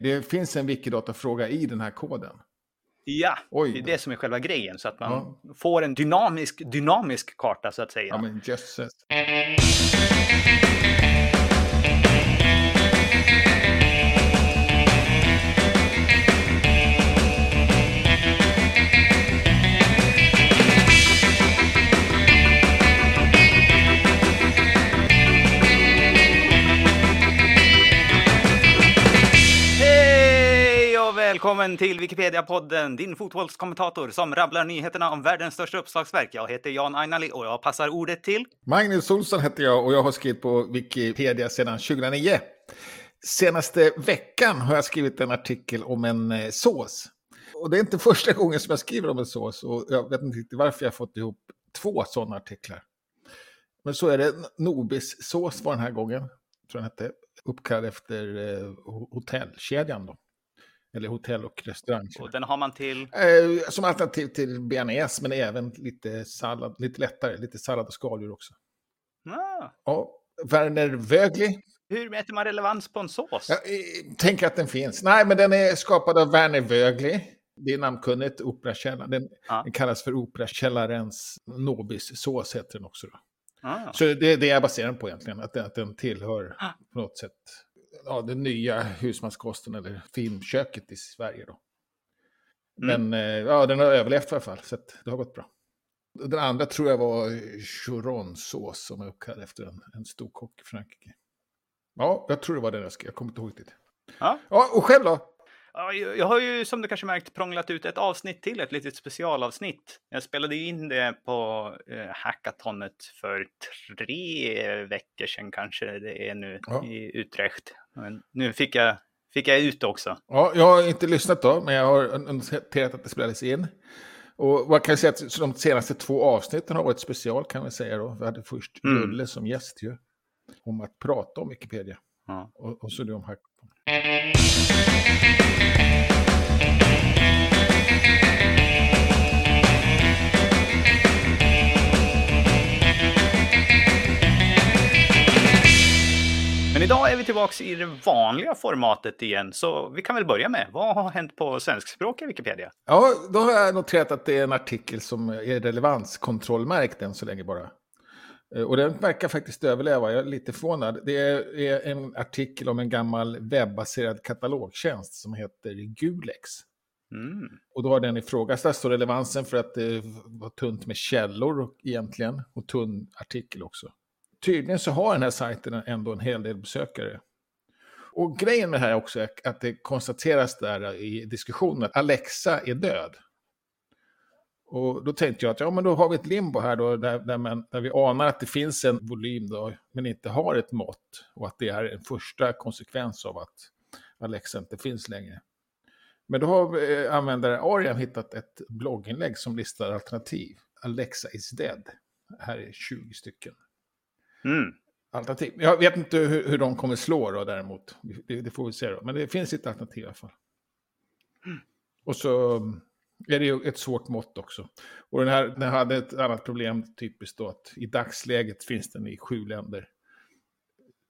Det finns en Wikidata-fråga i den här koden. Ja, Oj det är det som är själva grejen. Så att man får en dynamisk, dynamisk karta så att säga. Ja, men jösses. Välkommen till Wikipedia-podden, din fotbollskommentator som rabblar nyheterna om världens största uppslagsverk. Jag heter Jan Ainali och jag passar ordet till... Magnus Olsson heter jag och jag har skrivit på Wikipedia sedan 2009. Senaste veckan har jag skrivit en artikel om en eh, sås. Och det är inte första gången som jag skriver om en sås och jag vet inte riktigt varför jag har fått ihop två sådana artiklar. Men så är det. Nobis-sås var den här gången, tror jag den hette, uppkallad efter eh, hotellkedjan då. Eller hotell och restaurang. Och den har man till... Eh, som alternativ till bearnaise, men även lite sallad, lite lättare, lite sallad och skaldjur också. Ah, Ja, Werner Wögli. hur mäter man relevans på en sås? Jag eh, tänker att den finns. Nej, men den är skapad av Werner Wögli. Det är namnkunnigt, Operakällaren. Den, Ja. den kallas för Operakällarens Nobis-sås, heter den också. Då. Ah. Så det är det jag baserar den på egentligen, att den, att den tillhör Ah. på något sätt ja, den nya husmanskosten eller filmköket i Sverige. Då. Mm. Men eh, ja, den har överlevt i alla fall, så det har gått bra. Den andra tror jag var churonsås som är uppkallad efter en, en stor kock i Frankrike. Ja, jag tror det var den jag skrev, jag kommer inte ihåg det. Ja. Ja, och själv då? Ja, jag har ju som du kanske märkt prånglat ut ett avsnitt till, ett litet specialavsnitt. Jag spelade in det på eh, hackatonet för tre veckor sedan kanske det är nu Ja. i Utrecht. Men nu fick jag, fick jag ut det också. Ja, jag har inte lyssnat då, men jag har noterat att det spelades in. Och man kan säga att de senaste två avsnitten har varit special kan vi säga då. Vi hade först Mm. Julle som gäst ju. Om att prata om Wikipedia. Ja. Och, och så du om hackathon. Men idag är vi tillbaka i det vanliga formatet igen, så vi kan väl börja med vad har hänt på svenskspråkiga Wikipedia? Ja, då har jag noterat att det är en artikel som är relevanskontrollmärkt än så länge bara. Eh, Och den verkar faktiskt överleva, jag är lite förvånad. Det är en artikel om en gammal webbaserad katalogtjänst som heter Gulex. Mm. Och då har den ifrågasatts relevansen för att det var tunt med källor egentligen. Och tunn artikel också. Tydligen så har den här sajten ändå en hel del besökare. Och grejen med det här också är att det konstateras där i diskussionen att Alexa är död. Och då tänkte jag att ja, men då har vi ett limbo här då, där, där, man, där vi anar att det finns en volym då, men inte har ett mått. Och att det är en första konsekvens av att Alexa inte finns längre. Men då har eh, användare Ariam hittat ett blogginlägg som listar alternativ. Alexa is dead. Här är 20 stycken Mm. alternativ. Jag vet inte hur, hur de kommer slå då däremot. Det, det får vi se då. Men det finns ett alternativ i alla fall. Och så mm, är det ju ett svårt mått också. Och den här den hade ett annat problem typiskt då att i dagsläget finns den i sju länder.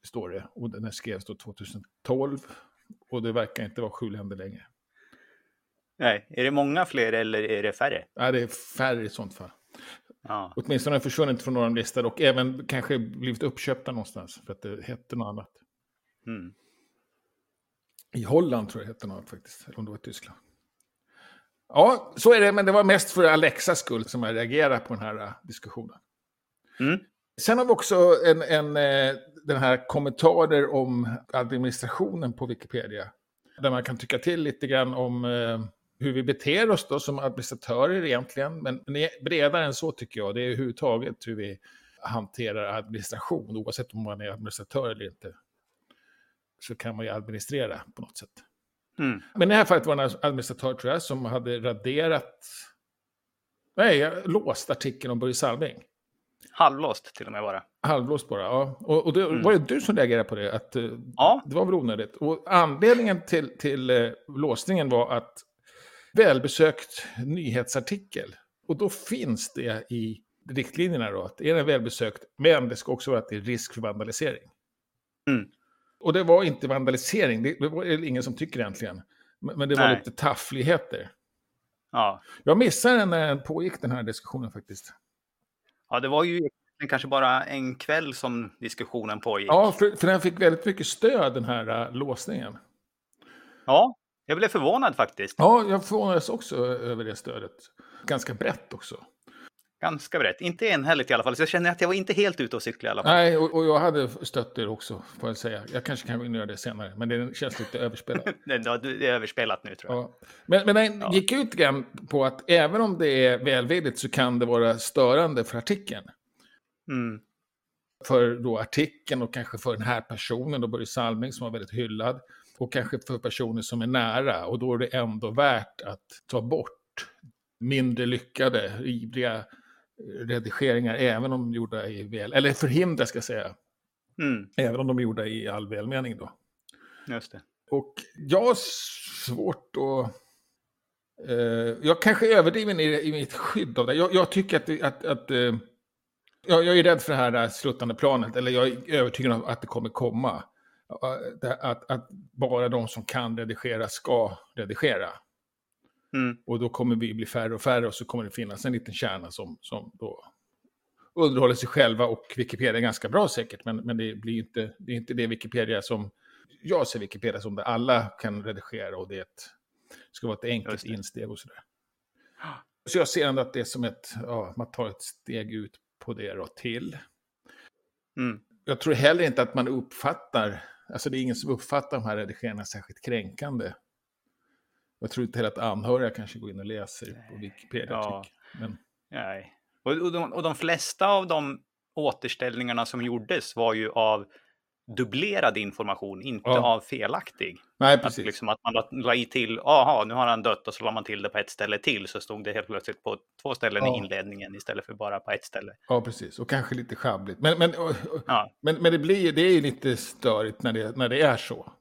Står det. Och den skrevs då 2012. Och det verkar inte vara sju länder längre. Nej, är det många fler eller är det färre? Nej, det är färre i sånt fall. Ja. Åtminstone försvunnit från några listor och även kanske blivit uppköpta någonstans för att det hette något annat. Mm. I Holland tror jag det hette något annat faktiskt, eller om det var i Tyskland. Ja, så är det, men det var mest för Alexas skull som jag reagerade på den här äh, diskussionen. Mm. Sen har vi också en, en, eh, den här kommentarer om administrationen på Wikipedia. Där man kan tycka till lite grann om eh, hur vi beter oss då som administratörer egentligen. Men bredare än så tycker jag. Det är överhuvudtaget hur vi hanterar administration. Oavsett om man är administratör eller inte. Så kan man ju administrera på något sätt. Mm. Men i det här fallet var det en administratör tror jag som hade raderat... Nej, låst artikeln om Börje Salming. Halvlåst till och med bara. Halvlåst bara, ja. Och, och det Mm. var det du som reagerade på det, att eh, Ja. det var väl onödigt. Och anledningen till, till eh, låsningen var att välbesökt nyhetsartikel, och då finns det i riktlinjerna då, att är den välbesökt, men det ska också vara att det är risk för vandalisering. Mm. Och det var inte vandalisering, det, det var ingen som tycker egentligen. Men, det var Nej. lite taffligheter. Ja. Jag missade när den pågick den här diskussionen faktiskt. ja, det var ju kanske bara en kväll som diskussionen pågick. Ja, för, för den fick väldigt mycket stöd den här äh, låsningen. ja jag blev förvånad faktiskt. Ja, jag förvånades också över det stödet. Ganska brett också. Ganska brett. Inte enhälligt i alla fall, så jag känner att jag var inte helt ute och cykla i alla fall. Nej, och, och jag hade stött det också, får jag säga. Jag kanske kan göra det senare, men det känns lite överspelat. Det, det är överspelat nu tror jag. Ja. Men, men den Ja. gick ut grann på att även om det är välvilligt så kan det vara störande för artikeln. Mm. För då artikeln och kanske för den här personen, då Börje Salming som var väldigt hyllad. Och kanske för personer som är nära. Och då är det ändå värt att ta bort mindre lyckade, ivriga redigeringar, även om de gjorda i väl, eller förhindra ska jag säga, Mm. även om de är gjorda i all välmening då. Just det. Och jag har svårt att... Eh, jag kanske överdriven i, i mitt skydd av det. Jag, jag tycker att... att, att eh, jag, jag är rädd för det här eh, sluttande planet, eller jag är övertygad om att det kommer komma. Att, att bara de som kan redigera ska redigera. Mm. Och då kommer vi bli färre och färre och så kommer det finnas en liten kärna som, som då underhåller sig själva och Wikipedia är ganska bra säkert, men, men det blir inte, det är inte det Wikipedia som jag ser Wikipedia som där alla kan redigera och det ett, ska vara ett enkelt insteg och sådär. Så jag ser ändå att det är som ett, ja, man tar ett steg ut på det då till. Mm. Jag tror heller inte att man uppfattar, alltså det är ingen som uppfattar de här redigeringarna särskilt kränkande. Jag tror inte heller att anhöriga kanske går in och läser på Wikipedia. Ja. Men, Nej. Och, och, de, och de flesta av de återställningarna som gjordes var ju av dubblerad information, inte Ja. av felaktig. nej, Att, precis. liksom, att man la, la i till, aha, nu har han dött och så la man till det på ett ställe till så stod det helt plötsligt på två ställen Ja. i inledningen istället för bara på ett ställe. Ja, precis. Och kanske lite schabbligt. Men, men, Ja, men, men det, blir, det är ju lite störigt när det, när det är så.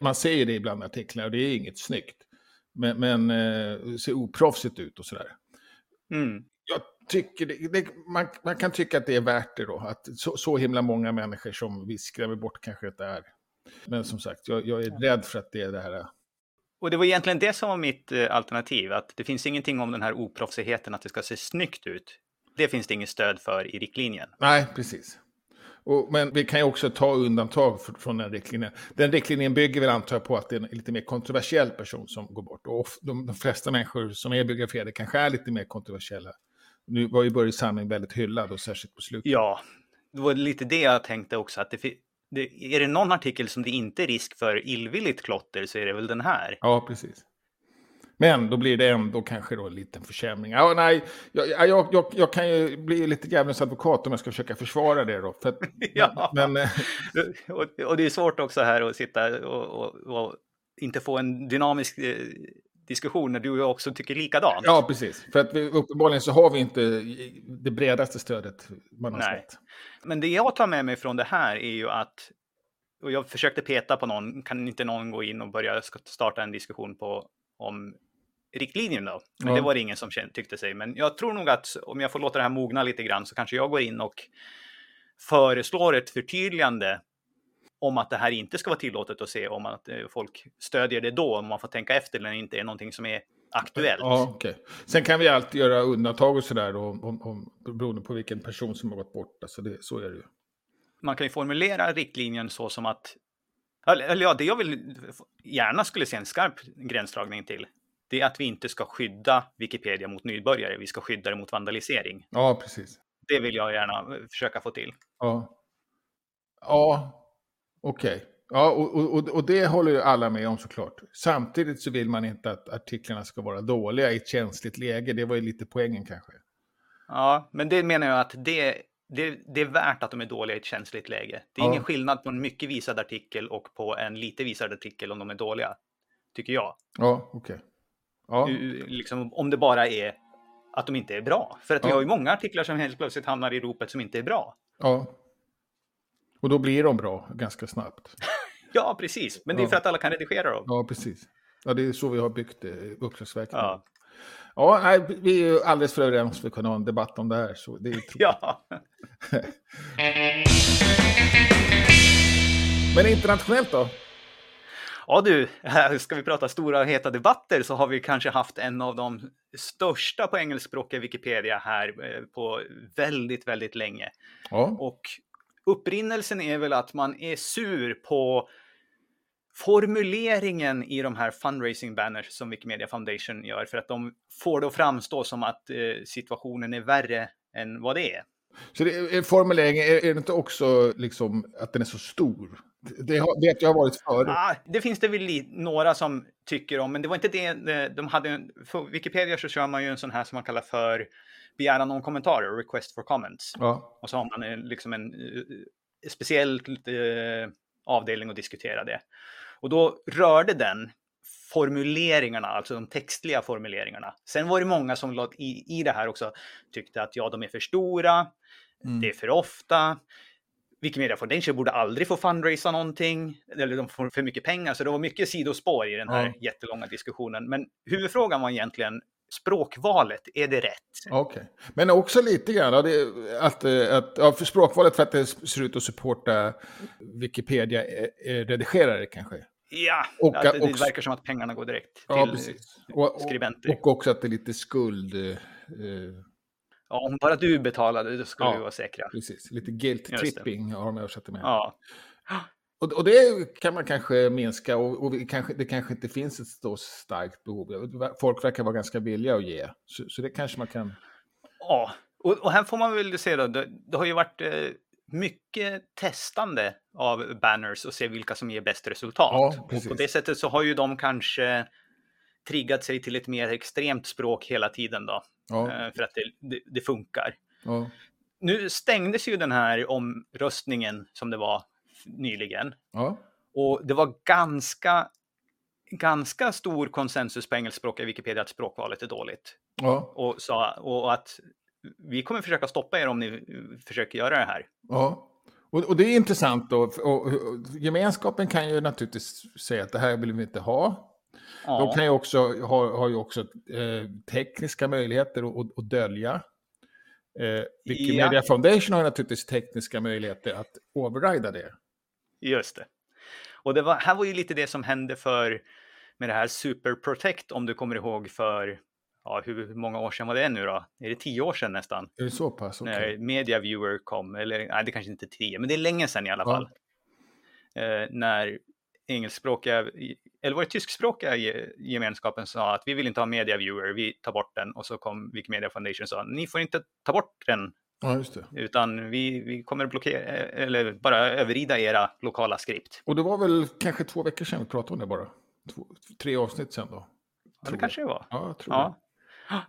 Man säger det ibland i artiklar och det är inget snyggt. Men, men eh, det ser oproffsigt ut och sådär. mm. Jag tycker det, det, man, man kan tycka att det är värt det då. Att så, så himla många människor som vi skrämmer bort kanske det är. Men som sagt, jag, jag är rädd för att det är det här. Och det var egentligen det som var mitt eh, alternativ, att det finns ingenting om den här oproffsigheten, att det ska se snyggt ut. Det finns det inget stöd för i riktlinjen. Nej, precis. Och, men vi kan ju också ta undantag för, från den riktlinjen. Den riktlinjen bygger väl antar jag på att det är en lite mer kontroversiell person som går bort. Och of- de, de flesta människor som är biograferade kanske är lite mer kontroversiella. Nu var ju Börje Salming väldigt hyllad och särskilt på slutet. Ja, det var lite det jag tänkte också, att det, det, är det någon artikel som det inte är risk för illvilligt klotter så är det väl den här. Ja, precis. Men då blir det ändå kanske då en liten försämring. Ja, nej, jag, jag, jag, jag kan ju bli lite djävulens advokat om jag ska försöka försvara det då. För att, Ja. Men, eh, Och, och det är svårt också här att sitta och, och, och inte få en dynamisk eh, diskussion när du och jag också tycker likadant. ja, precis. För att vi, uppenbarligen så har vi inte det bredaste stödet man har Nej. sett. Men det jag tar med mig från det här är ju att, och jag försökte peta på någon, kan inte någon gå in och börja starta en diskussion på om riktlinjen då? Men Ja. det var det ingen som tyckte sig. Men jag tror nog att om jag får låta det här mogna lite grann så kanske jag går in och föreslår ett förtydligande om att det här inte ska vara tillåtet att se om att eh, folk stödjer det då, om man får tänka efter det inte är någonting som är aktuellt. Ja, okej. Sen kan vi alltid göra undantag och sådär om, om, beroende på vilken person som har gått bort. Alltså det, så är det ju. man kan ju formulera riktlinjen så som att, eller eller ja, det jag vill gärna skulle se en skarp gränsdragning till, det är att vi inte ska skydda Wikipedia mot nybörjare, vi ska skydda det mot vandalisering. Ja, precis. Det vill jag gärna eh, försöka få till. Ja, ja okej. Ja, och, och, och- det håller ju alla med om såklart. Samtidigt så vill man inte att artiklarna ska vara dåliga i ett känsligt läge. Det var ju lite poängen kanske. Ja, men det menar jag att det, det, det är värt att de är dåliga i ett känsligt läge. Det är Ja. ingen skillnad på en mycket visad artikel och på en lite visad artikel om de är dåliga, tycker jag. Ja, okej. Ja, U- Liksom, om det bara är att de inte är bra. För att vi Ja. har ju många artiklar som helt plötsligt hamnar i ropet som inte är bra. ja. Och då blir de bra ganska snabbt. Ja, precis. Men det är för att alla kan redigera dem. Ja, precis. Ja, det är så vi har byggt eh, Uppslagsverket. Ja. Ja, nej, vi är ju alldeles för överens för att kunna ha en debatt om det här. Så det är tråkigt. Ja. Men internationellt då? Ja du, ska vi prata stora och heta debatter så har vi kanske haft en av de största på engelskspråkiga Wikipedia här eh, på väldigt, väldigt länge. Ja. Och upprinnelsen är väl att man är sur på formuleringen i de här fundraising banners som Wikimedia Foundation gör för att de får det att framstå som att eh, situationen är värre än vad det är. Så det, är formuleringen, är, är det inte också liksom att den är så stor? Det har, vet jag har varit förut. Ah, det finns det väl några som tycker om, men det var inte det de hade. För Wikipedia så kör man ju en sån här som man kallar för begäran om kommentarer, request for comments. Ja. Och så har man en, liksom en uh, speciell uh, avdelning att diskutera det. Och då rörde den formuleringarna, alltså de textliga formuleringarna. Sen var det många som i, i det här också tyckte att ja, de är för stora, mm. det är för ofta. Wikimedia Foundation borde aldrig få fundraisa någonting, eller de får för mycket pengar, så det var mycket sidospår i den här ja. jättelånga diskussionen. Men huvudfrågan var egentligen språkvalet, är det rätt? Okej, okay. men också lite grann att, att, att ja, för språkvalet för att det ser ut att supporta Wikipedia-redigerare kanske? Ja, och, att det, det verkar som att pengarna går direkt till ja, och, skribenter. Och också att det är lite skuld. Eh, ja, om bara du betalade, då skulle ja, vi vara säkra. Precis, lite guilt tripping har de översatt det med. Ja. Och, och, det kan man kanske minska och, och kanske, det kanske inte finns ett så starkt behov. Folk verkar vara ganska villiga att ge, så, så det kanske man kan... Ja, och, och, här får man väl se då, det, det har ju varit eh, mycket testande av banners och se vilka som ger bäst resultat. Ja, och på det sättet så har ju de kanske triggat sig till ett mer extremt språk hela tiden då. Ja. Eh, för att det, det, det funkar. Ja. Nu stängdes ju den här omröstningen som det var nyligen. Ja. Och det var ganska, ganska stor konsensus på engelskspråkiga Wikipedia att språkvalet är dåligt. Ja. Och, så, och att vi kommer försöka stoppa er om ni försöker göra det här. Ja, och, och det är intressant då. Och, och, gemenskapen kan ju naturligtvis säga att det här vill vi inte ha. Ja. De kan ju också, har, har ju också eh, tekniska möjligheter att, att dölja. Eh, Wikimedia ja. Foundation har naturligtvis tekniska möjligheter att overrida det. Just det. Och det var, här var ju lite det som hände för med det här Super Protect om du kommer ihåg för ja, hur många år sedan var det nu då? Är det tio år sedan nästan? Är det så pass? Okay. När Media Viewer kom, eller nej, det kanske inte tio, men det är länge sedan i alla fall. Ja. Eh, när engelskspråkiga, eller var det tyskspråkiga gemenskapen sa att vi vill inte ha Media Viewer, vi tar bort den. Och så kom Wikimedia Foundation och sa, ni får inte ta bort den. Ja, just det. Utan vi, vi kommer blockera, eller bara överrida era lokala skript. Och det var väl kanske två veckor sedan vi pratade om det bara? Två, tre avsnitt sedan då? Ja, det kanske det var. Ja, jag tror ja.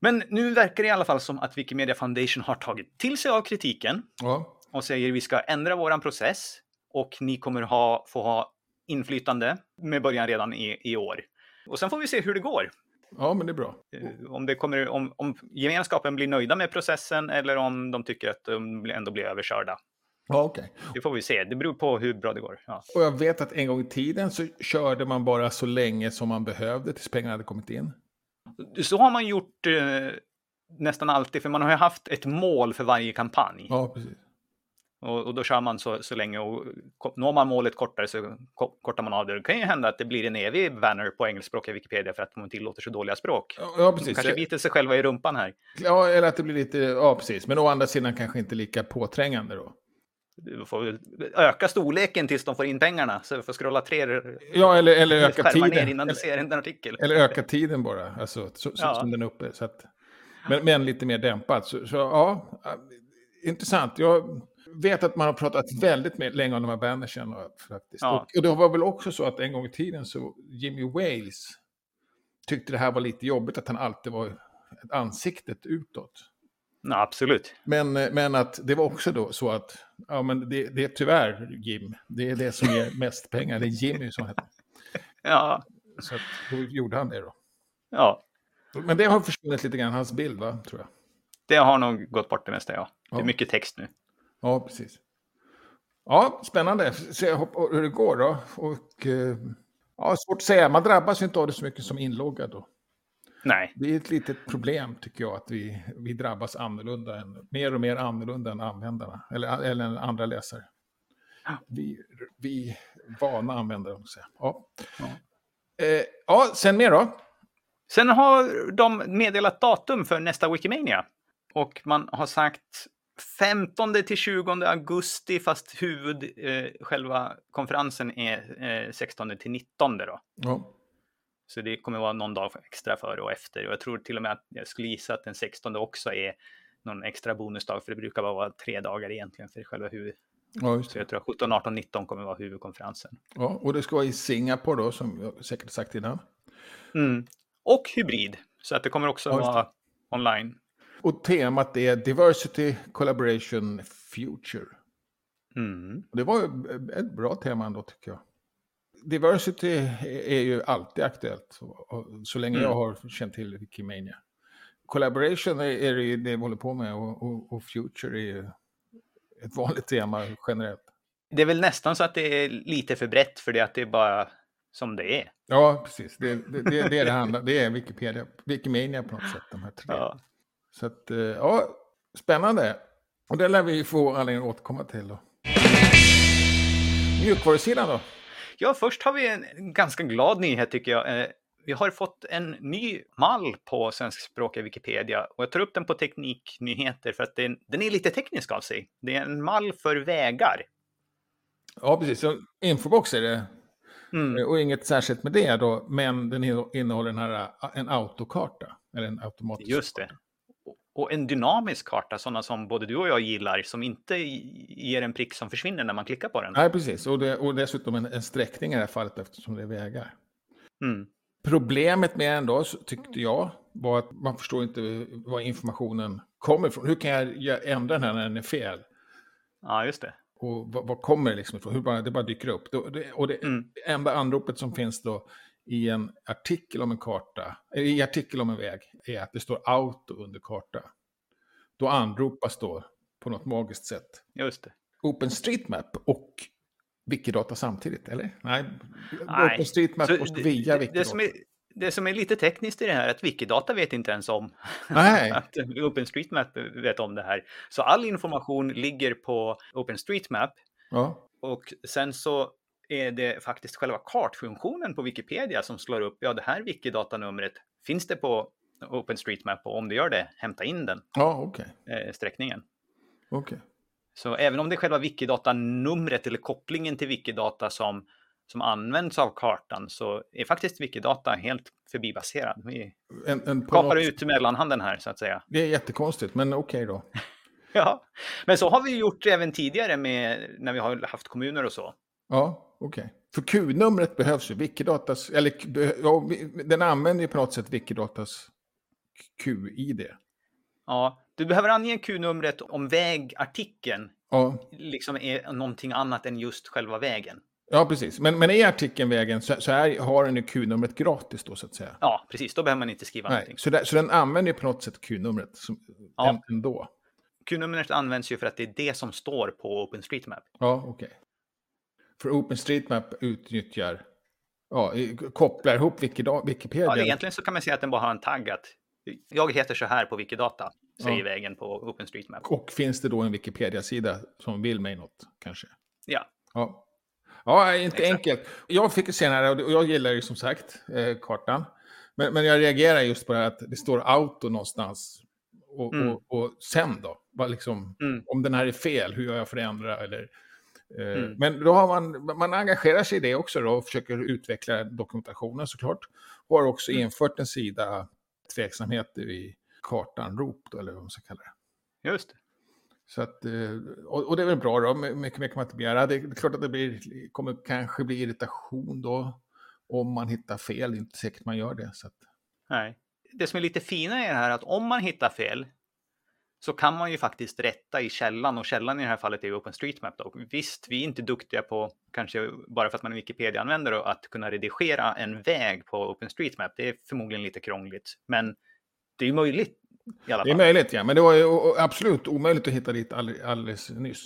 Men nu verkar det i alla fall som att Wikimedia Foundation har tagit till sig av kritiken ja. och säger vi ska ändra våran process och ni kommer ha, få ha inflytande med början redan i, i år. Och sen får vi se hur det går. Ja, men det är bra. Eh, om, det kommer, om, om gemenskapen blir nöjda med processen eller om de tycker att de ändå blir överkörda. Ja, okay. Det får vi se. Det beror på hur bra det går. Ja. Och jag vet att en gång i tiden så körde man bara så länge som man behövde tills pengarna hade kommit in. Så har man gjort eh, nästan alltid, för man har ju haft ett mål för varje kampanj. Ja, precis. Och, och, då kör man så, så länge och når man målet kortare så kortar man av det. Det kan ju hända att det blir en evig banner på engelskspråkiga Wikipedia för att man tillåter så dåliga språk. Ja, precis. De kanske biter sig själva i rumpan här. Ja, eller att det blir lite, ja precis. Men å andra sidan kanske inte lika påträngande då. Du får öka storleken tills de får in pengarna. Så du får scrolla tre Ja, eller, eller öka tiden. innan du ser en artikel. Eller öka tiden bara, alltså, så, ja. som den är uppe. Så att, men, men lite mer dämpat. Så, så, ja, intressant. Jag vet att man har pratat väldigt länge om de här bannersen. Faktiskt. Ja. Och, och det var väl också så att en gång i tiden så Jimmy Wales tyckte det här var lite jobbigt att han alltid var ansiktet utåt. Ja, absolut. Men, men att det var också då så att, ja men det, det är tyvärr Jim, det är det som ger mest pengar, det är Jimmy som heter. Ja. Så att, då gjorde han det då. Ja. Men det har försvunnit lite grann, hans bild va, tror jag. Det har nog gått bort det mesta, ja. Det är ja. mycket text nu. Ja, precis. Ja, spännande. Se hur det går då. Och, eh, ja, svårt att säga, man drabbas ju inte av det så mycket som inloggad då. Nej. Det är ett litet problem tycker jag att vi, vi drabbas annorlunda, än, mer och mer annorlunda än användarna, eller, eller andra läsare. Vi, vi vana användare. om säger. Ja. Ja. Eh, ja, sen mer då? Sen har de meddelat datum för nästa Wikimania. Och man har sagt 15 till 20 augusti, fast huvud, eh, själva konferensen är eh, 16 till 19 då. Ja. Så det kommer vara någon dag extra före och efter. Och jag tror till och med att jag skulle gissa att den 16 också är någon extra bonusdag, för det brukar bara vara tre dagar egentligen för själva huvud. Ja, just Så jag tror att 17, 18, 19 kommer vara huvudkonferensen. Ja, och det ska vara i Singapore då, som jag säkert sagt innan. Mm. Och hybrid, så att det kommer också Ja, vara online. Och temat är Diversity, Collaboration, Future. Mm. Det var ett bra tema ändå tycker jag. Diversity är ju alltid aktuellt, så, länge Mm. jag har känt till Wikimania. Collaboration är, det ju det vi håller på med och, och, och Future är ju ett vanligt tema generellt. Det är väl nästan så att det är lite för brett för det att det är bara som det är. Ja, precis. Det, det, det är det det handlar Det är Wikipedia, Wikimania på något sätt, de här tre. Ja. Så att, eh, ja, spännande. Och det lär vi få anledning att återkomma till då. Mjukvarusidan då? Ja, först har vi en ganska glad nyhet tycker jag. Eh, Vi har fått en ny mall på svenskspråkiga Wikipedia och jag tar upp den på Tekniknyheter för att den, den är lite teknisk av sig. Det är en mall för vägar. Ja, precis. Så infobox är det. Mm. Och inget särskilt med det då, men den innehåller den här, eh, en autokarta. Eller en automatisk. Just det. Och en dynamisk karta, sådana som både du och jag gillar, som inte ger en prick som försvinner när man klickar på den. Nej, precis. Och, det, och dessutom en, en sträckning i det här fallet eftersom det är vägar. Mm. Problemet med den då, tyckte jag, var att man förstår inte var informationen kommer ifrån. Hur kan jag ändra den här när den är fel? Ja, just det. Och vad, vad kommer det liksom ifrån? Hur bara, det bara dyker upp. Då- det, och det Mm. enda anropet som finns då i en artikel om en karta, eller i artikel om en väg, är att det står auto under karta. Då anropas då på något magiskt sätt Just det. OpenStreetMap och Wikidata samtidigt, eller? Nej, Nej. OpenStreetMap Så och via det, Wikidata. det, som är, det som är lite tekniskt i det här är att Wikidata vet inte ens om Nej, att OpenStreetMap vet om det här. Så all information ligger på OpenStreetMap ja. och sen så är det faktiskt själva kartfunktionen på Wikipedia som slår upp, ja det här Wikidatanumret, finns det på OpenStreetMap och om det gör det, hämta in den Ja, okej. eh, sträckningen. okej. Så även om det är själva Wikidata-numret eller kopplingen till Wikidata som, som används av kartan så är faktiskt Wikidata helt förbibaserad. Vi En, en kapar ut mellanhanden här så att säga. Det är jättekonstigt, men okej då. Ja, men så har vi gjort även tidigare med när vi har haft kommuner och så. Ja, okej. För Q-numret behövs ju. Wikidatas, eller ja, den använder ju på något sätt Wikidatas Q-id. Ja, du behöver ange Q-numret om vägartikeln Ja, liksom är någonting annat än just själva vägen. ja precis. Men, men i artikeln vägen så, så är, har den ju Q-numret gratis då så att säga. Ja, precis. Då behöver man inte skriva Nej, någonting. så, där, så den använder ju på något sätt Q-numret som, Ja. än- ändå. Q-numret används ju för att det är det som står på OpenStreetMap. Ja, okej. För OpenStreetMap utnyttjar, ja, kopplar ihop Wikipedia. Ja, egentligen så kan man säga att den bara har en tagg att jag heter så här på Wikidata, säger Ja. vägen på OpenStreetMap. Och finns det då en Wikipedia-sida som vill mig något, kanske? Ja, Ja. Ja, inte Exakt. enkelt. Jag fick se den här och jag gillar ju som sagt eh, kartan. Men, men jag reagerar just på det här att det står auto någonstans. Och, Mm. och, och sen då? Liksom, Mm. Om den här är fel, hur gör jag för att ändra? Eller, Mm. Men då har man, man engagerar sig i det också då och försöker utveckla dokumentationen såklart. Och har också Mm. infört en sida tveksamheter i kartanrop, då, eller vad man ska kalla det. just det. Så att, eh, och, det är väl bra då, My- mycket mer kan man inte begära. Det är klart att det blir, kommer kanske bli irritation då om man hittar fel. Det är inte säkert man gör det. Så att, Nej. Det som är lite fina är det här att om man hittar fel så kan man ju faktiskt rätta i källan och källan i det här fallet är OpenStreetMap. Då. Visst, vi är inte duktiga på, kanske bara för att man är Wikipedia-användare, att kunna redigera en väg på OpenStreetMap. Det är förmodligen lite krångligt, men det är ju möjligt i alla det är fall. möjligt, ja. Men det var ju absolut omöjligt att hitta dit all, alldeles nyss.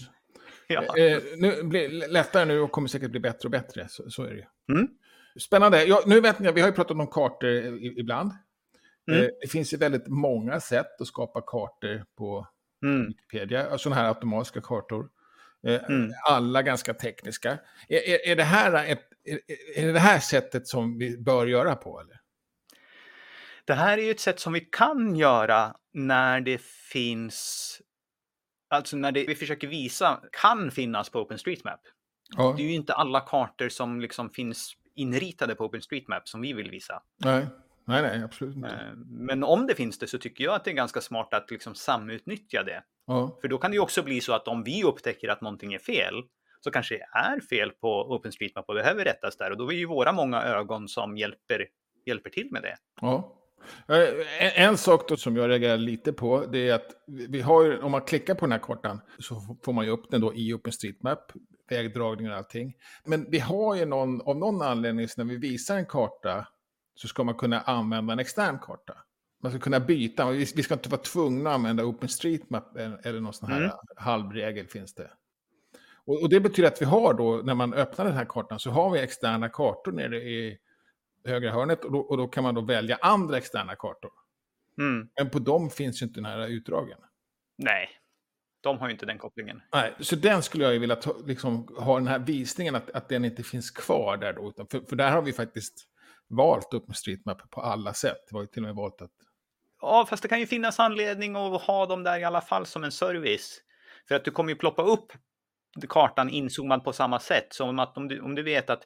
Ja. Eh, nu blir lättare nu och kommer säkert bli bättre och bättre. Så, så är det ju. Mm. Spännande. Ja, nu vet ni, vi har ju pratat om kartor i- ibland. Mm. Eh, det finns ju väldigt många sätt att skapa kartor på Mm. Wikipedia, sådana här automatiska kartor. Eh, mm. Alla ganska tekniska. Är, är, är, det här ett, är, är det här sättet som vi bör göra på? Eller? Det här är ju ett sätt som vi kan göra när det finns, alltså när det vi försöker visa kan finnas på OpenStreetMap. Ja. Det är ju inte alla kartor som liksom finns inritade på OpenStreetMap som vi vill visa. Nej, nej, nej absolut inte. Eh, men om det finns det så tycker jag att det är ganska smart att liksom samutnyttja det. Ja. För då kan det ju också bli så att om vi upptäcker att någonting är fel så kanske det är fel på OpenStreetMap och behöver rättas där och då är ju våra många ögon som hjälper, hjälper till med det. Ja. Eh, en sak då som jag reagerar lite på, det är att vi har, om man klickar på den här kartan så får man ju upp den då i OpenStreetMap, vägdragningar och allting. Men vi har ju någon, av någon anledning, så när vi visar en karta så ska man kunna använda en extern karta. Man ska kunna byta, vi ska inte vara tvungna att använda OpenStreetMap eller någon sån här mm. halvregel finns det. Och, och, det betyder att vi har då, när man öppnar den här kartan, så har vi externa kartor nere i högra hörnet och då, och då kan man då välja andra externa kartor. Mm. Men på dem finns ju inte den här utdragen. Nej, de har ju inte den kopplingen. Nej, så den skulle jag ju vilja ta, liksom, ha den här visningen, att, att den inte finns kvar där då. För, för där har vi faktiskt valt upp med streetmap på alla sätt. Det var ju till och med valt att... Ja, fast det kan ju finnas anledning att ha dem där i alla fall som en service. För att du kommer ju ploppa upp kartan inzoomad på samma sätt. Så om, att om, du, om du vet att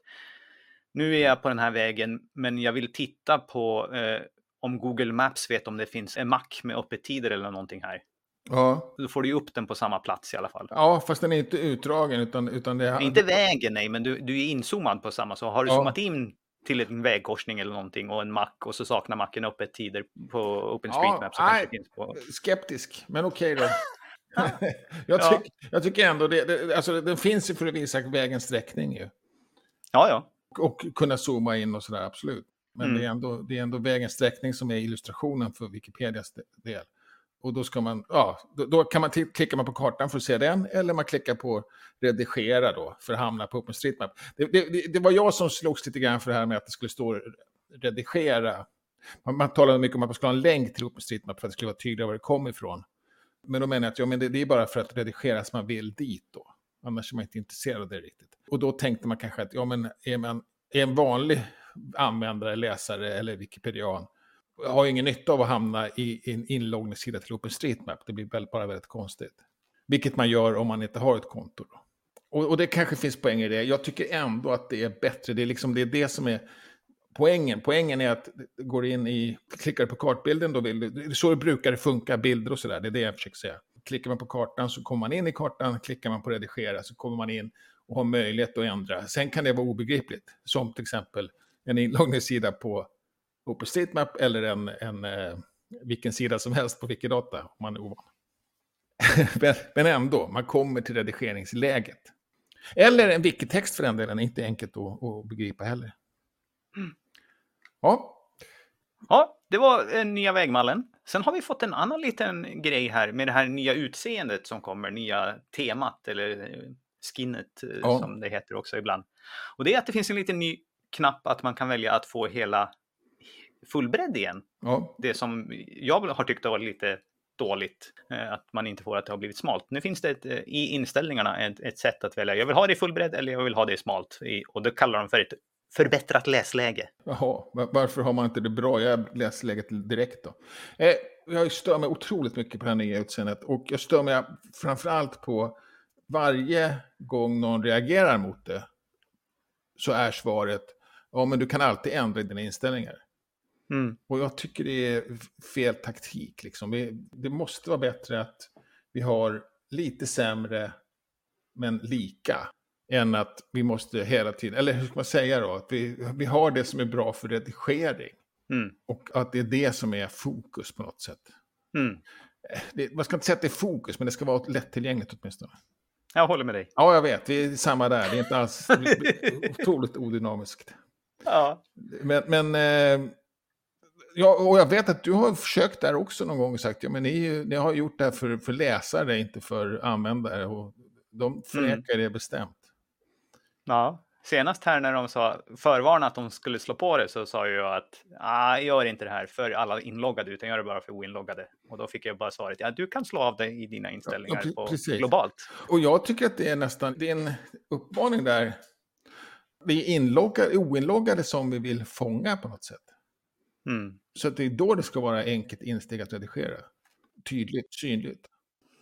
nu är jag på den här vägen, men jag vill titta på eh, om Google Maps vet om det finns en mack med öppettider eller någonting här. Ja. Då får du ju upp den på samma plats i alla fall. Ja, fast den är inte utdragen utan, utan det är... Inte vägen, nej, men du, du är inzoomad på samma. Så har du ja. zoomat in till en vägkorsning eller någonting och en mack och så saknar macken öppettider på OpenStreetMap. Ja, på... Skeptisk, men okej okay då. jag, tyck, ja. jag tycker ändå det, det, alltså den finns ju för att visa vägens sträckning ju. Ja, ja och kunna zooma in och sådär, absolut. Men mm. det, är ändå, det är ändå vägens sträckning som är illustrationen för Wikipedias del. Och då ska man, ja, då, då kan man klicka man på kartan för att se den, eller man klickar på redigera då, för att hamna på OpenStreetMap. Det, det, det var jag som slogs lite grann för det här med att det skulle stå redigera. Man, man talade mycket om att man skulle ha en länk till OpenStreetMap för att det skulle vara tydligare var det kom ifrån. Men då menar jag att ja, men det, det är bara för att redigera som man vill dit då. Annars är man inte intresserad av det riktigt. Och då tänkte man kanske att ja, men är man är en vanlig användare, läsare eller Wikipedian har ingen nytta av att hamna i en inloggningssida till OpenStreetMap. Det blir väl bara väldigt konstigt. Vilket man gör om man inte har ett konto. Och, och, det kanske finns poäng i det. Jag tycker ändå att det är bättre. Det är, liksom, det, är det som är poängen. Poängen är att går in i, klickar på kartbilden, då vill du, det är så det brukar funka, bilder och sådär. Det är det jag försöker säga. Klickar man på kartan så kommer man in i kartan, klickar man på redigera så kommer man in och har möjlighet att ändra. Sen kan det vara obegripligt, som till exempel en inloggningssida på OpenStreetMap eller en, en, eh, vilken sida som helst på Wikidata om man är ovan. men, ändå, man kommer till redigeringsläget. Eller en wikitext för den delen, inte enkelt att, att begripa heller. Mm. Ja. Ja, det var nya vägmallen. Sen har vi fått en annan liten grej här med det här nya utseendet som kommer, nya temat eller skinnet eh, ja. som det heter också ibland. Och det är att det finns en liten ny knapp att man kan välja att få hela fullbredd igen. Ja. Det som jag har tyckt var lite dåligt, eh, att man inte får att det har blivit smalt. Nu finns det ett, eh, i inställningarna ett, ett, sätt att välja. Jag vill ha det i fullbredd eller jag vill ha det i smalt. Och det kallar de för ett förbättrat läsläge. Jaha, varför har man inte det bra? Jag läser läget direkt då. Eh, jag stör mig otroligt mycket på det här nya utseendet och jag stör mig framförallt på varje gång någon reagerar mot det så är svaret ja men du kan alltid ändra dina inställningar. Mm. Och jag tycker det är fel taktik. Liksom. Vi, det måste vara bättre att vi har lite sämre men lika än att vi måste hela tiden, eller hur ska man säga då, att vi, vi har det som är bra för redigering. Mm. Och att det är det som är fokus på något sätt. Mm. Det, man ska inte säga att det är fokus, men det ska vara lättillgängligt åtminstone. Jag håller med dig. Ja, jag vet. Vi är samma där. Det är inte alls otroligt odynamiskt. Ja. Men, men eh, ja, och jag vet att du har försökt där också någon gång och sagt, ja men ni, ni har gjort det här för, för läsare, inte för användare. Och de förnekar mm. det bestämt. Ja, senast här när de sa förvarna att de skulle slå på det så sa jag att ah, gör inte det här för alla inloggade utan gör det bara för oinloggade. Och då fick jag bara svaret ja, du kan slå av det i dina inställningar Ja, på globalt. Och jag tycker att det är nästan, det är en uppmaning där. Vi är inloggade, oinloggade som vi vill fånga på något sätt. Mm. Så att det är då det ska vara enkelt insteg att redigera. Tydligt, synligt.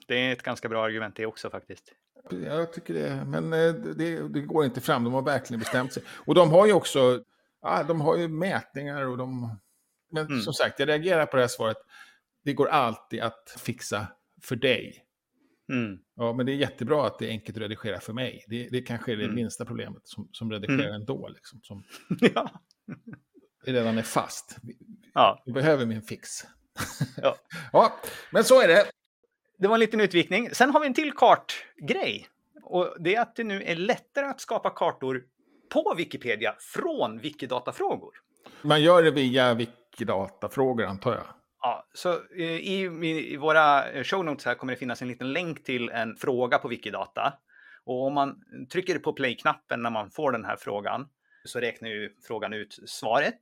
Det är ett ganska bra argument det också faktiskt. Jag tycker det, men eh, det, det går inte fram. De har verkligen bestämt sig. Och de har ju också, ja, de har ju mätningar och de... Men Mm. som sagt, jag reagerar på det här svaret. Det går alltid att fixa för dig. Mm. Ja, men det är jättebra att det är enkelt att redigera för mig. Det, det kanske är det Mm. minsta problemet som, som redigerar Mm. ändå, liksom, som ja. Redan är fast. Ja, vi behöver min fix. Ja. ja, men så är det. det var en liten utvikning. Sen har vi en till kartgrej. Och det är att det nu är lättare att skapa kartor på Wikipedia från Wikidata-frågor. Man gör det via Wikidata-frågor, antar jag. Ja, så eh, i, i, i våra eh, show notes här kommer det finnas en liten länk till en fråga på Wikidata. Och om man trycker på play-knappen när man får den här frågan så räknar ju frågan ut svaret.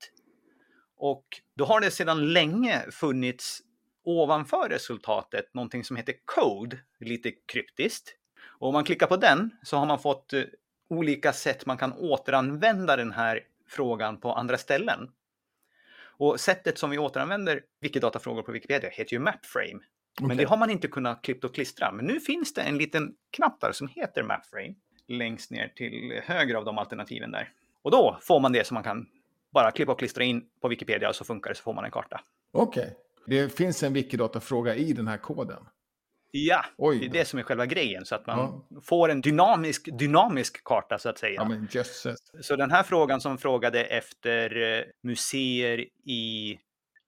Och då har det sedan länge funnits ovanför resultatet någonting som heter code, lite kryptiskt. Och om man klickar på den så har man fått eh, olika sätt man kan återanvända den här frågan på andra ställen. Och sättet som vi återanvänder Wikidata-frågor på Wikipedia heter ju Mapframe. Men det har man inte kunnat klippa och klistra. Men nu finns det en liten knapp där som heter Mapframe längst ner till höger av de alternativen där. Och då får man det som man kan bara klippa och klistra in på Wikipedia och så funkar det så får man en karta. Okej. Det finns en Wikidata-fråga i den här koden. Ja, Oj det är det som är själva grejen så att man får en dynamisk, dynamisk karta så att säga. Ja. Så den här frågan som frågade efter eh, museer i,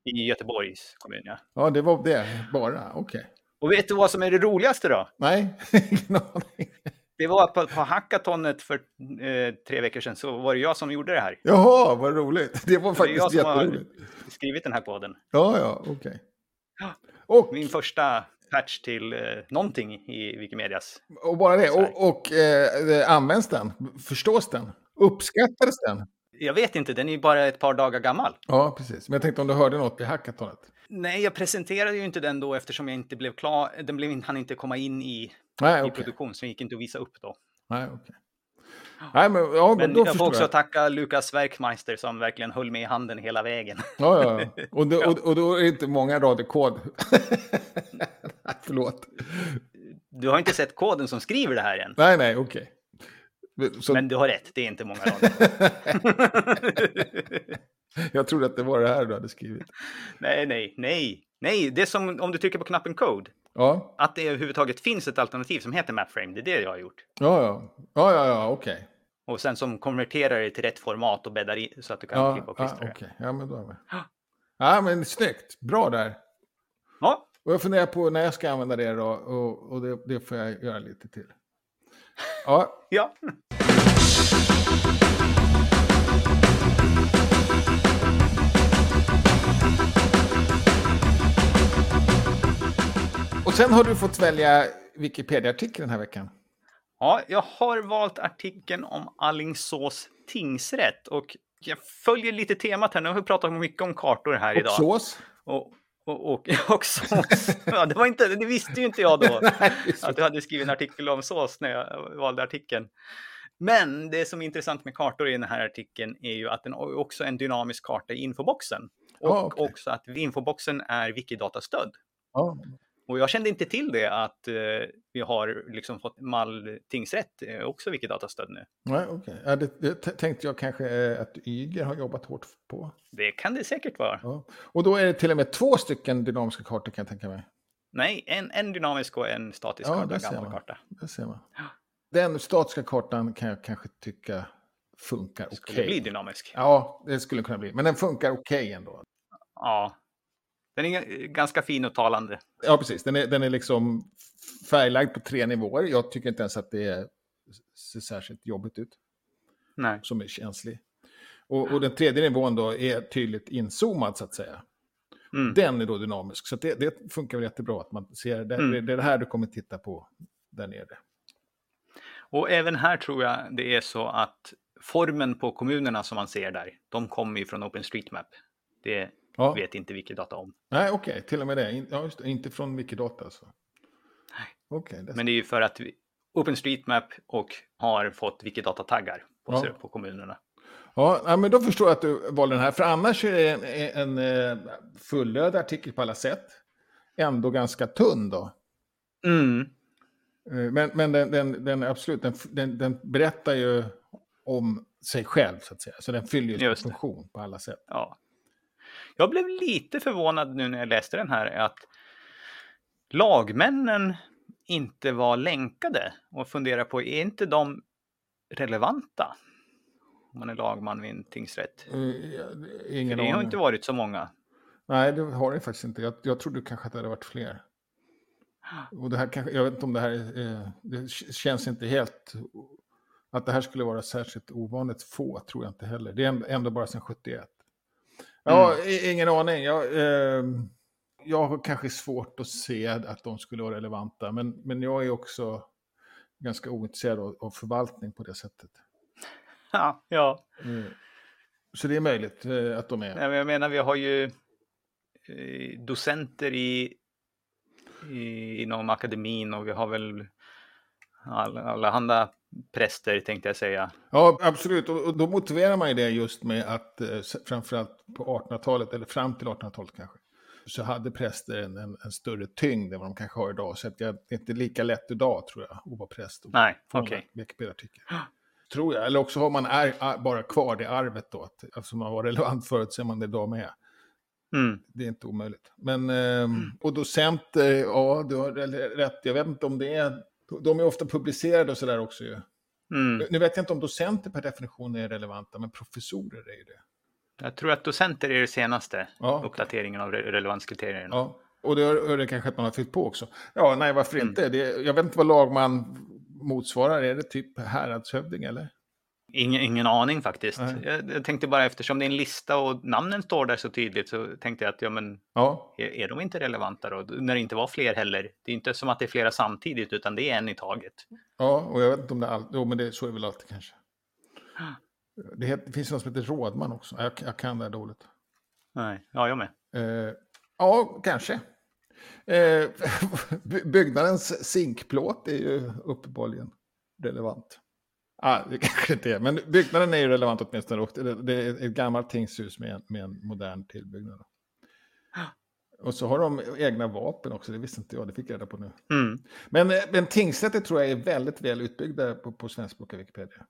i Göteborgs kommun. Ja. Ja, det var det bara. Okej. Och vet du vad som är det roligaste då? Nej, ingen aning. Det var på, på hackatonet för eh, tre veckor sedan så var det jag som gjorde det här. Jaha, vad roligt. Det var Det är jag faktiskt som har jätteroligt. skrivit den här koden. Ja, ja, okej. Ja. Och, Min första patch till eh, någonting i Wikimedias. och bara det. Och, och eh, används den? Förstås den? Uppskattades den? Jag vet inte, den är ju bara ett par dagar gammal. Ja, precis. Men jag tänkte om du hörde något i hackatonet. Nej, jag presenterade ju inte den då eftersom jag inte blev klar. Den blev, hann inte komma in i, Nej, i okej. produktion, så den gick inte att visa upp då. Nej, okej. Nej, men, ja, men, jag får också jag. tacka Lukas Werkmeister som verkligen höll mig i handen hela vägen. Ja, ja. ja. Och, då, och, och då är det inte många rader kod. Förlåt. Du har inte sett koden som skriver det här än. Nej, nej, okej. Så Men du har rätt, det är inte många rader. jag trodde att det var det här du hade skrivit. nej, nej, nej. Nej, det är som om du trycker på knappen Code. Ja, Att det överhuvudtaget finns ett alternativ som heter Mapframe, det är det jag har gjort. ja, ja. Ja, ja, ja, okej. Och sen som konverterar det till rätt format och bäddar i så att du kan Ja, klippa och ja, klistra. okej. Ja, men då är vi. Ja, men snyggt. Bra där. Ja, Och jag funderar på när jag ska använda det då. Och, och det, det får jag göra lite till. Ja, ja. och sen har du fått välja Wikipedia-artikel den här veckan. Ja, jag har valt artikeln om Allingsås tingsrätt och jag följer lite temat här. Nu har vi pratat mycket om kartor här Och idag. sås. Och, och, och, och sås. Ja, det, var inte, det visste ju inte jag då. Att du hade skrivit en artikel om sås när jag valde artikeln. Men det som är intressant med kartor i den här artikeln är ju att den också en dynamisk karta i infoboxen. Och Ja, okej. också att infoboxen är Wikidata-stödd. Ja, Och jag kände inte till det att eh, vi har liksom fått Mall tingsrätt eh, också Wikidata-stöd nu. nej, okej. Ja, det, det tänkte jag kanske eh, att Yger har jobbat hårt på. Det kan det säkert vara. Ja. Och då är det till och med två stycken dynamiska kartor kan jag tänka mig. Nej, en, en dynamisk och en statisk Ja, karta, en gammal man. karta. Det ser man. Den statiska kartan kan jag kanske tycka funkar okej. Skulle bli dynamisk. Ja, det skulle kunna bli. Men den funkar okej ändå. Ja. Den är g- ganska fin och talande. Ja, precis. Den är, den är liksom färglagd på tre nivåer. Jag tycker inte ens att det är, ser särskilt jobbigt ut, Nej. som är känslig. Och, och den tredje nivån då är tydligt inzoomad, så att säga. Mm. Den är då dynamisk, så det, det funkar väl jättebra att man ser det, Mm. det är det här du kommer titta på där nere. Och även här tror jag det är så att formen på kommunerna som man ser där, de kommer ju från OpenStreetMap. Det Ja. vet inte Wikidata om. Nej, okej, till och med det. Ja, just det. Inte från Wikidata alltså. Nej. Okej, det Men det är ju för att OpenStreetMap och har fått Wikidata-taggar på, Ja. på kommunerna. Ja, men då förstår jag att du valde den här. För annars är det en, en, eh, fullödig artikel på alla sätt. Ändå ganska tunn då. Mm. Eh, Men, men den, den, den, absolut, den, den, berättar ju om sig själv så att säga. Så den fyller ju sin funktion på alla sätt. Ja. Jag blev lite förvånad nu när jag läste den här att lagmännen inte var länkade och funderar på, är inte de relevanta? Om man är lagman vid en tingsrätt. Eh, För Ingen det har inte varit så många. Nej, det har det faktiskt inte. Jag, jag trodde kanske att det hade varit fler. Och det här kanske, jag vet inte om det här är, eh, det känns inte helt, att det här skulle vara särskilt ovanligt få tror jag inte heller. Det är ändå- ändå bara sedan 71. Ja, i- ingen aning. Jag, eh, jag har kanske svårt att se att de skulle vara relevanta, men, men jag är också ganska ointresserad av, av förvaltning på det sättet. Ja, ja. Eh, Så det är möjligt eh, att de är. Nej, men Jag menar, vi har ju eh, docenter i, i, inom akademin och vi har väl alla, alla präster tänkte jag säga. Ja, absolut. Och, då motiverar man ju det just med att eh, framförallt på 1800-talet, eller fram till 1800-talet kanske, så hade präster en, en, en större tyngd än vad de kanske har idag. Så att jag, det är inte lika lätt idag, tror jag, att vara präst. och Nej, okej. Wikipedia-artikel. Tror jag. Eller också har man är, bara kvar det arvet då. Att, alltså man var relevant förut, så är man det idag med. Mm. Det är inte omöjligt. Men, ehm, och docenter, ja, du har rätt. Jag vet inte om det är... De är ofta publicerade och sådär också ju. Mm. Nu vet jag inte om docenter per definition är relevanta, men professorer är ju det. Jag tror att docenter är det senaste Ja, uppdateringen av re- relevanskriterierna. Ja. Och det är det kanske att man har fyllt på också. Ja, nej, varför Mm. inte? Det, jag vet inte vad lagman motsvarar. Är det typ häradshövding eller? Ingen, ingen aning faktiskt. Nej. Jag, tänkte bara eftersom det är en lista och namnen står där så tydligt så tänkte jag att ja, men Ja, är, är de inte relevanta då? När det inte var fler heller. Det är inte som att det är flera samtidigt utan det är en i taget. ja och jag vet inte om det är allt. Jo, men det, så är väl alltid kanske. Det, heter, det finns något som heter rådman också. Jag, jag kan det här dåligt. Nej, ja, jag med. Eh, ja, kanske. Eh, by- byggnadens zinkplåt är ju uppenbarligen relevant. Ah, det kanske inte är, men byggnaden är ju relevant åtminstone. Och det, är ett gammalt tingshus med, en- med en modern tillbyggnad. Och så har de egna vapen också, det visste inte jag, det fick jag reda på nu. Mm. Men, eh, men tingsrätter tror jag är väldigt väl utbyggda på, på svenskspråkiga Wikipedia.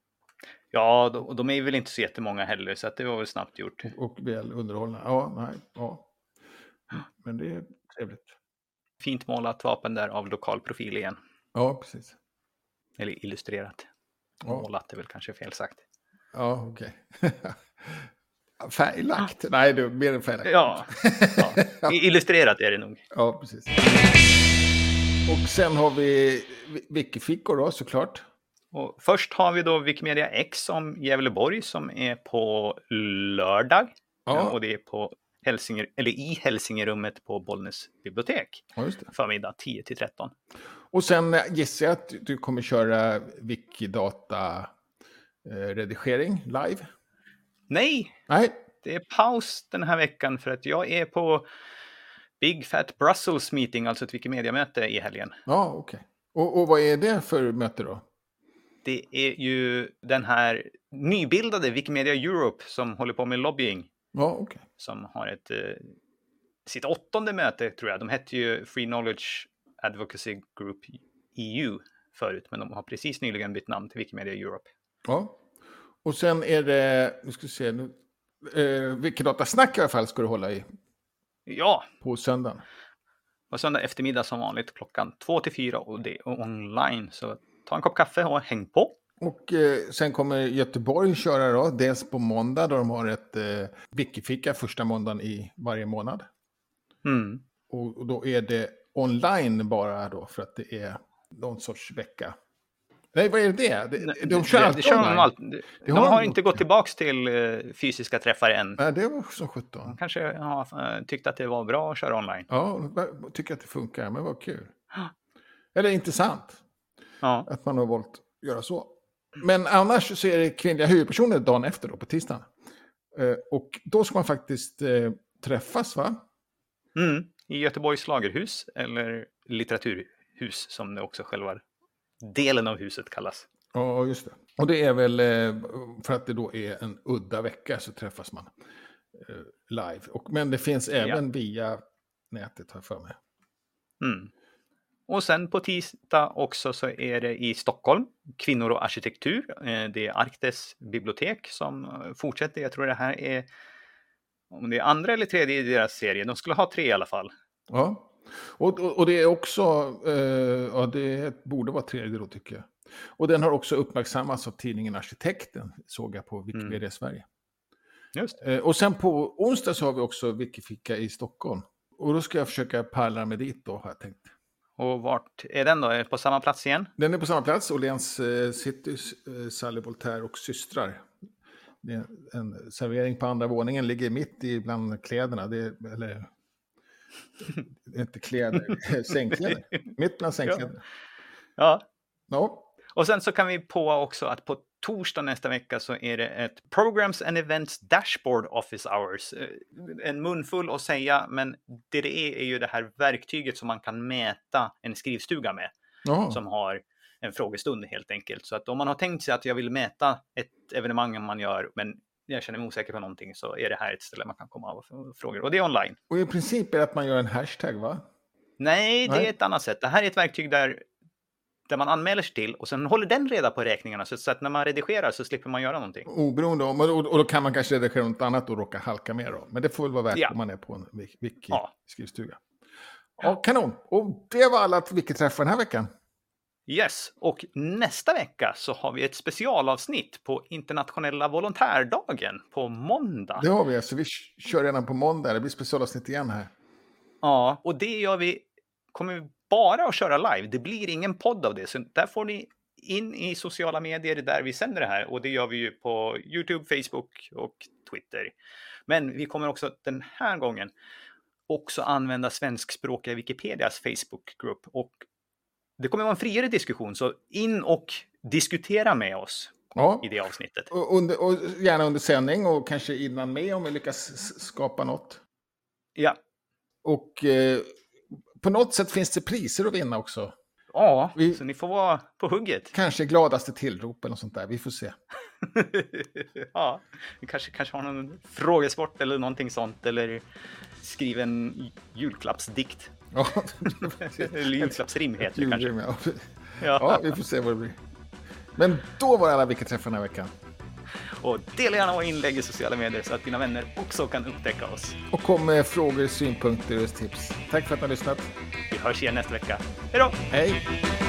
Ja, de, och de är väl inte så jättemånga heller så det var väl snabbt gjort. Och väl underhållna. Ja, nej, ja. Men det är trevligt. Fint målat vapen där av lokal profil igen. Ja, precis. Eller illustrerat. Ja. Målat är väl kanske fel sagt. Ja, okej. Färglagt? Nej, du, mer än färglagt. Ja, ja. Illustrerat är det nog. Ja, precis. Och sen har vi Wikifickor då, såklart. Och först har vi då Wikimedia X om Gävleborg som är på lördag. Ja. Och det är på Hälsinger, eller i Hälsingerummet på Bollnäs bibliotek. Ja, just det. Förmiddag 10 till 13. Och sen eh, gissar jag att du kommer köra Wikidata-redigering live. Nej, Nej, det är paus den här veckan för att jag är på Big Fat Brussels meeting, alltså ett Wikimedia-möte i helgen. ja, okej. Och, och vad är det för möte då? Det är ju den här nybildade Wikimedia Europe som håller på med lobbying. Ja, okej. som har ett, eh, sitt åttonde möte tror jag. De hette ju Free Knowledge Advocacy Group EU förut, men de har precis nyligen bytt namn till Wikimedia Europe. Ja. Och sen är det, nu ska vi se, nu, eh, Wikidata-snack i alla fall ska du hålla i Ja, på söndagen. och söndag eftermiddag som vanligt klockan två till fyra och det är online. Så ta en kopp kaffe och häng på. Och eh, sen kommer Göteborg köra då, dels på måndag då de har ett eh, Wikifika första måndagen i varje månad. Mm. Och, och då är det online bara då för att det är någon sorts vecka. Nej, vad är det? De, de kör det, det kör de, alltid. De, de har har inte gått tillbaks till eh, fysiska träffar än. Nej, det var som sjutton. De kanske har eh, tyckt att det var bra att köra online. Ja, tycker att det funkar, men vad kul. Eller intressant Ja, att man har valt att göra så. Men annars så är det kvinnliga huvudpersoner dagen efter då, på tisdagen. Eh, och då ska man faktiskt träffas, va? Mm. I Göteborgs lagerhus, eller litteraturhus som det också själva delen av huset kallas. Ja, just det. Och det är väl eh, för att det då är en udda vecka så träffas man eh, live. Och, men det finns även ja. via nätet, har jag för mig. Mm. Och sen på tisdag också så är det i Stockholm, Kvinnor och arkitektur. Eh, det är Arktes bibliotek som fortsätter. Jag tror det här är om det är andra eller tredje i deras serie. De skulle ha tre i alla fall. Ja, och, och, och det är också, eh, ja det borde vara tredje då tycker jag. Och den har också uppmärksammats av tidningen Arkitekten, såg jag på Wikipedia mm. Sverige. Just. Eh, och sen på onsdag så har vi också Wikifika i Stockholm. Och då ska jag försöka pärla mig dit då, har jag tänkt. Och vart är den då? Är på samma plats igen? Den är på samma plats, Åhléns eh, City, eh, Sally Voltaire och systrar. En servering på andra våningen, ligger mitt i bland kläderna. Det är, eller, inte kläder, sängkläder. Mitt bland sängkläderna. Ja. ja. Och sen så kan vi på också att på torsdag nästa vecka så är det ett Programs and Events Dashboard Office Hours. Eh, en munfull att säga, men det det är är ju det här verktyget som man kan mäta en skrivstuga med. Aha. Som har en frågestund helt enkelt. Så att om man har tänkt sig att jag vill mäta ett evenemang man gör, men jag känner mig osäker på någonting, så är det här ett ställe man kan komma och frågor. Och det är online. Och i princip är det att man gör en hashtag, va? Nej, det Nej. är ett annat sätt. Det här är ett verktyg där där man anmäler sig till och sen håller den reda på räkningarna så att när man redigerar så slipper man göra någonting. Oberoende om, och då kan man kanske redigera något annat och råka halka med då. Men det får väl vara värt ja. om man är på en wiki-skrivstuga. Ja. ja, kanon. Och det var alla wiki-träffar den här veckan. Yes, och nästa vecka så har vi ett specialavsnitt på internationella volontärdagen på måndag. Det har vi, så alltså. vi kör redan på måndag. Det blir specialavsnitt igen här. Ja, och det gör vi, kommer vi bara att köra live. Det blir ingen podd av det, så där får ni in i sociala medier där vi sänder det här och det gör vi ju på Youtube, Facebook och Twitter. Men vi kommer också den här gången också använda svenskspråkiga Wikipedias Facebookgrupp och det kommer vara en friare diskussion, så in och diskutera med oss ja. i det avsnittet. Och, under, och gärna under sändning och kanske innan med om vi lyckas skapa något. Ja. Och eh, på något sätt finns det priser att vinna också. Ja, vi, så ni får vara på hugget. Kanske gladaste tillrop eller sånt där. Vi får se. ja, vi kanske, kanske har någon frågesport eller någonting sånt. Eller skriv en julklappsdikt. Ja. julklappsrim heter det kanske. Ja. ja. ja, vi får se vad det blir. Men då var det alla vilka träffar den här veckan. Och dela gärna våra inlägg i sociala medier så att dina vänner också kan upptäcka oss. Och kom med frågor, synpunkter och tips. Tack för att ni har lyssnat. Vi hörs igen nästa vecka. Hej då! Hej!